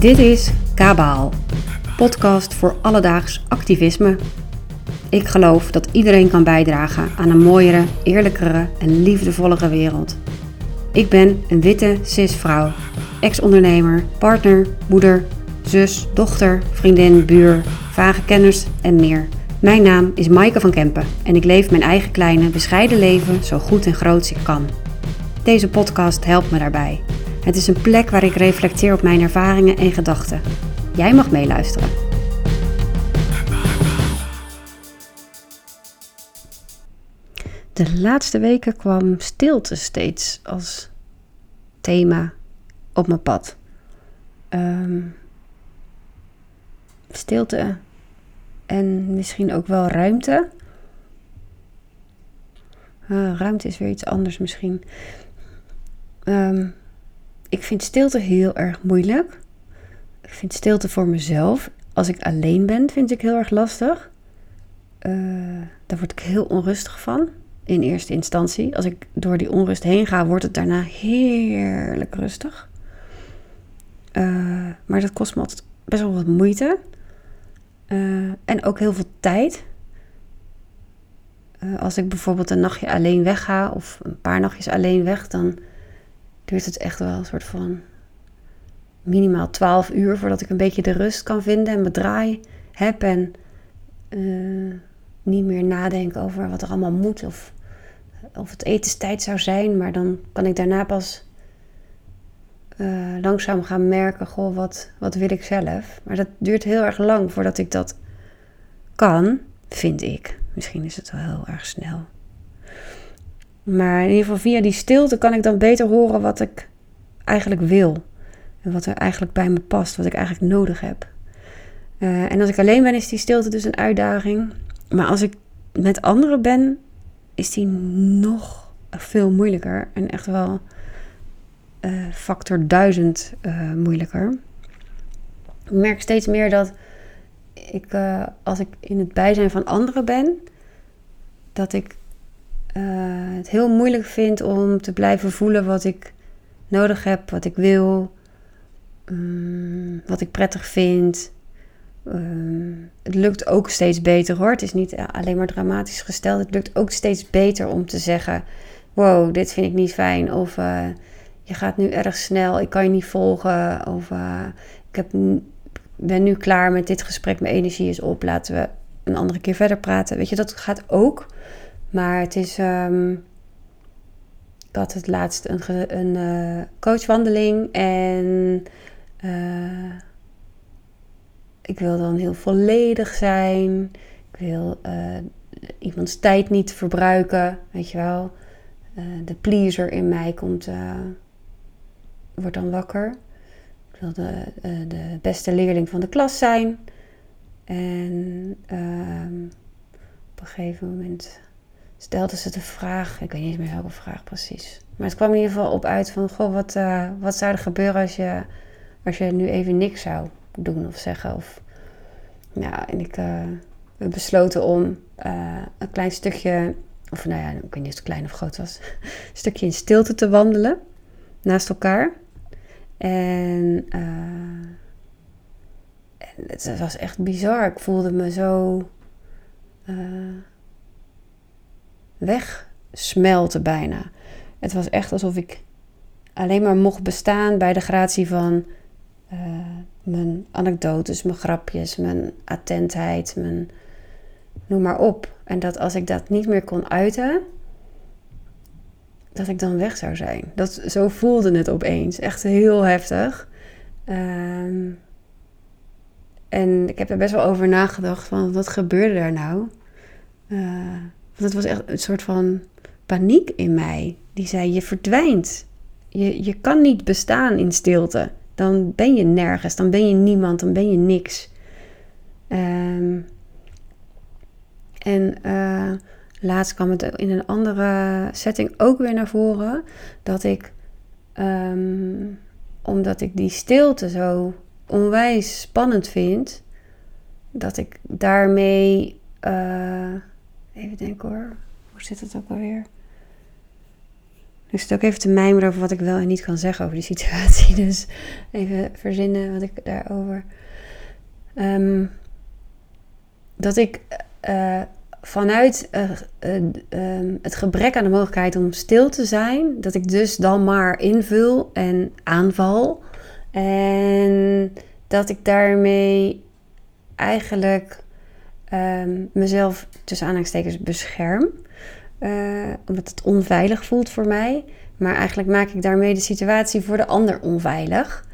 Dit is Kabaal, podcast voor alledaags activisme. Ik geloof dat iedereen kan bijdragen aan een mooiere, eerlijkere en liefdevollere wereld. Ik ben een witte cis-vrouw, ex-ondernemer, partner, moeder, zus, dochter, vriendin, buur, vage kenners en meer. Mijn naam is Maaike van Kempen en ik leef mijn eigen kleine, bescheiden leven zo goed en groot als ik kan. Deze podcast helpt me daarbij. Het is een plek waar ik reflecteer op mijn ervaringen en gedachten. Jij mag meeluisteren. De laatste weken kwam stilte steeds als thema op mijn pad. Ehm, stilte en misschien ook wel ruimte. Ah, ruimte is weer iets anders misschien. Ehm, ik vind stilte heel erg moeilijk. Ik vind stilte voor mezelf. Als ik alleen ben, vind ik heel erg lastig. Uh, daar word ik heel onrustig van. In eerste instantie. Als ik door die onrust heen ga, wordt het daarna heerlijk rustig. Uh, maar dat kost me altijd best wel wat moeite. Uh, en ook heel veel tijd. als ik bijvoorbeeld een nachtje alleen wegga of een paar nachtjes alleen weg, dan duurt het echt wel een soort van minimaal 12 uur voordat ik een beetje de rust kan vinden en mijn draai heb en uh, niet meer nadenken over wat er allemaal moet of, of het etenstijd zou zijn. Maar dan kan ik daarna pas uh, langzaam gaan merken, goh, wat, wat wil ik zelf. Maar dat duurt heel erg lang voordat ik dat kan, vind ik. Misschien is het wel heel erg snel. Maar in ieder geval via die stilte kan ik dan beter horen wat ik eigenlijk wil. En wat er eigenlijk bij me past, wat ik eigenlijk nodig heb. Uh, en als ik alleen ben, is die stilte dus een uitdaging. Maar als ik met anderen ben, is die nog veel moeilijker. En echt wel uh, factor duizend uh, moeilijker. Ik merk steeds meer dat ik, als ik in het bijzijn van anderen ben, dat ik uh, het heel moeilijk vind om te blijven voelen wat ik nodig heb, wat ik wil, um, wat ik prettig vind. Um, het lukt ook steeds beter hoor. Het is niet alleen maar dramatisch gesteld. Het lukt ook steeds beter om te zeggen: Wow, dit vind ik niet fijn. Of uh, je gaat nu erg snel, ik kan je niet volgen. Of uh, ik heb, ben nu klaar met dit gesprek, mijn energie is op. Laten we een andere keer verder praten. Weet je, dat gaat ook. Maar het is. Um, ik had het laatst een, een uh, coachwandeling en uh, ik wil dan heel volledig zijn. Ik wil uh, iemands tijd niet verbruiken, weet je wel. de pleaser in mij komt, wordt dan wakker. Ik wil de, de beste leerling van de klas zijn. En ehm, op een gegeven moment stelde ze de vraag, ik weet niet meer welke vraag precies. Maar het kwam in ieder geval op uit van, goh, wat, uh, wat zou er gebeuren als je, als je nu even niks zou doen of zeggen? Of, ja, en ik uh, we besloten om uh, een klein stukje, of nou ja, ik weet niet of het klein of groot was, een stukje in stilte te wandelen naast elkaar. En, en het was echt bizar. Ik voelde me zo wegsmelten bijna. Het was echt alsof ik alleen maar mocht bestaan bij de gratie van uh, mijn anekdotes, mijn grapjes, mijn attentheid, mijn noem maar op. En dat als ik dat niet meer kon uiten, dat ik dan weg zou zijn. Dat, zo voelde het opeens. Echt heel heftig. Um, en ik heb er best wel over nagedacht van wat gebeurde daar nou? Uh, want het was echt een soort van paniek in mij. Die zei: Je verdwijnt. Je, je kan niet bestaan in stilte. Dan ben je nergens. Dan ben je niemand. Dan ben je niks. Um, en uh, laatst kwam het in een andere setting ook weer naar voren. Dat ik, um, omdat ik die stilte zo onwijs spannend vind, dat ik daarmee. Uh, Even denken hoor. Hoe zit het ook alweer? Nu zit ook even te mijmeren over wat ik wel en niet kan zeggen over die situatie. Dus even verzinnen wat ik daarover. Ehm, dat ik uh, vanuit uh, uh, het gebrek aan de mogelijkheid om stil te zijn, dat ik dus dan maar invul en aanval. En dat ik daarmee eigenlijk um, mezelf tussen aanhalingstekens bescherm. Uh, omdat het onveilig voelt voor mij. Maar eigenlijk maak ik daarmee de situatie voor de ander onveilig.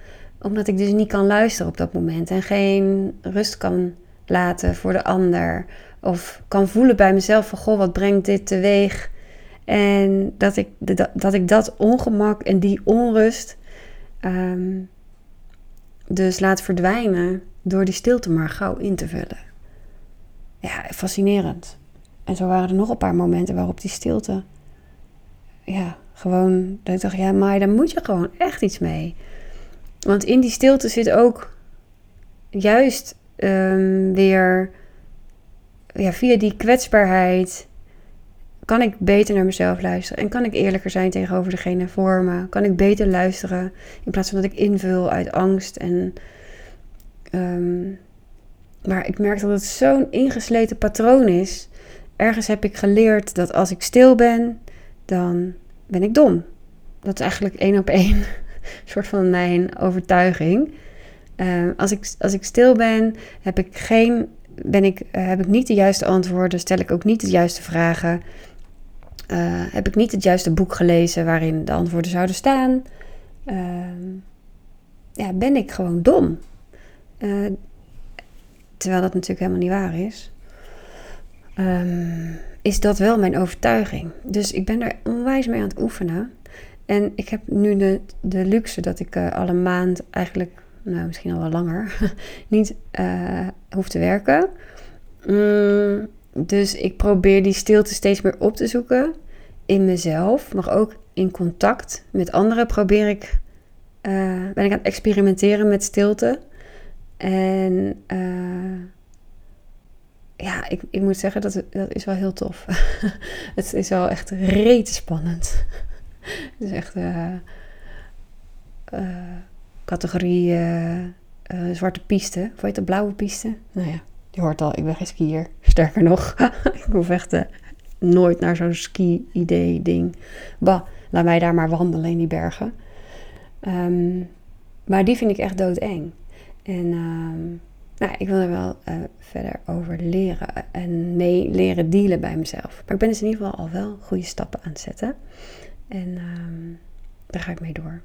Omdat ik dus niet kan luisteren op dat moment. En geen rust kan laten voor de ander. Of kan voelen bij mezelf van, goh, wat brengt dit teweeg? En dat ik dat, dat, ik dat ongemak en die onrust um, dus laat verdwijnen door die stilte maar gauw in te vullen. Ja, fascinerend. En zo waren er nog een paar momenten waarop die stilte, ja, gewoon, dat ik dacht, ja, maar daar moet je gewoon echt iets mee. Want in die stilte zit ook juist um, weer, ja, via die kwetsbaarheid, kan ik beter naar mezelf luisteren. En kan ik eerlijker zijn tegenover degene voor me. Kan ik beter luisteren in plaats van dat ik invul uit angst. En, um, maar ik merk dat het zo'n ingesleten patroon is ergens heb ik geleerd dat als ik stil ben, dan ben ik dom. Dat is eigenlijk één op één soort van mijn overtuiging. Uh, als, ik, als ik stil ben, heb ik, geen, ben ik, uh, heb ik niet de juiste antwoorden, stel ik ook niet de juiste vragen. Uh, heb ik niet het juiste boek gelezen waarin de antwoorden zouden staan. Ehm, ja, ben ik gewoon dom. Terwijl dat natuurlijk helemaal niet waar is um, is dat wel mijn overtuiging. Dus ik ben er onwijs mee aan het oefenen. En ik heb nu de, de luxe dat ik uh, alle maand eigenlijk, nou misschien al wel langer, niet uh, hoef te werken. Mm, dus ik probeer die stilte steeds meer op te zoeken in mezelf, maar ook in contact met anderen. Probeer ik, uh, ben ik aan het experimenteren met stilte. En ja, ik, ik moet zeggen, dat, dat is wel heel tof. het is wel echt reet spannend. het is echt uh, uh, categorie uh, zwarte piste. Of heet dat, blauwe piste? Nou ja, je hoort al, ik ben geen skier. Sterker nog, ik hoef echt nooit naar zo'n ski-idee ding. Bah, laat mij daar maar wandelen in die bergen. Um, maar die vind ik echt doodeng. En... Um, nou, ik wil er wel uh, verder over leren en mee leren dealen bij mezelf. Maar ik ben dus in ieder geval al wel goede stappen aan het zetten. En um, daar ga ik mee door.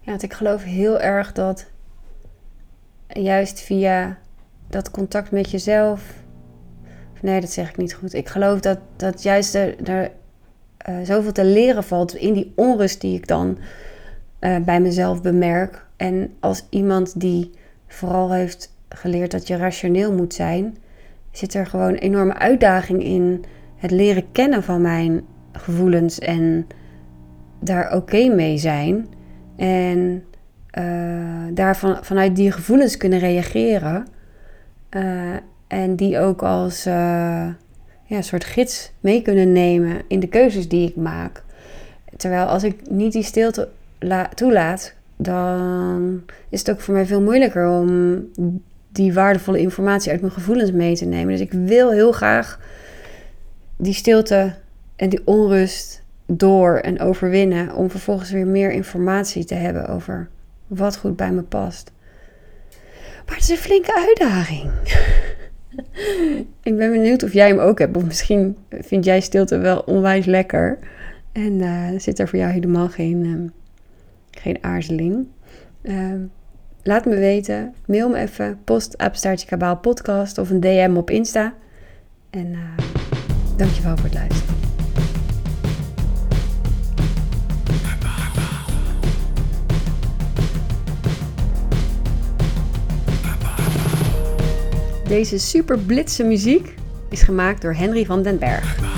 Ja, want ik geloof heel erg dat juist via dat contact met jezelf. Nee, dat zeg ik niet goed. Ik geloof dat, dat juist er, uh, zoveel te leren valt in die onrust die ik dan uh, bij mezelf bemerk. En als iemand die vooral heeft geleerd dat je rationeel moet zijn, zit er gewoon een enorme uitdaging in het leren kennen van mijn gevoelens en daar oké mee zijn. En uh, daar vanuit die gevoelens kunnen reageren. Uh, en die ook als uh, ja, een soort gids mee kunnen nemen in de keuzes die ik maak. Terwijl als ik niet die stilte toelaat, dan is het ook voor mij veel moeilijker om die waardevolle informatie uit mijn gevoelens mee te nemen. Dus ik wil heel graag die stilte en die onrust door en overwinnen om vervolgens weer meer informatie te hebben over wat goed bij me past. Maar het is een flinke uitdaging. ik ben benieuwd of jij hem ook hebt. Of misschien vind jij stilte wel onwijs lekker. En uh, zit er voor jou helemaal geen uh, geen aarzeling. Uh, laat me weten. Mail me even. Post Kabaal podcast of een DM op Insta. En uh, dankjewel voor het luisteren. Deze super blitse muziek is gemaakt door Henry van den Berg.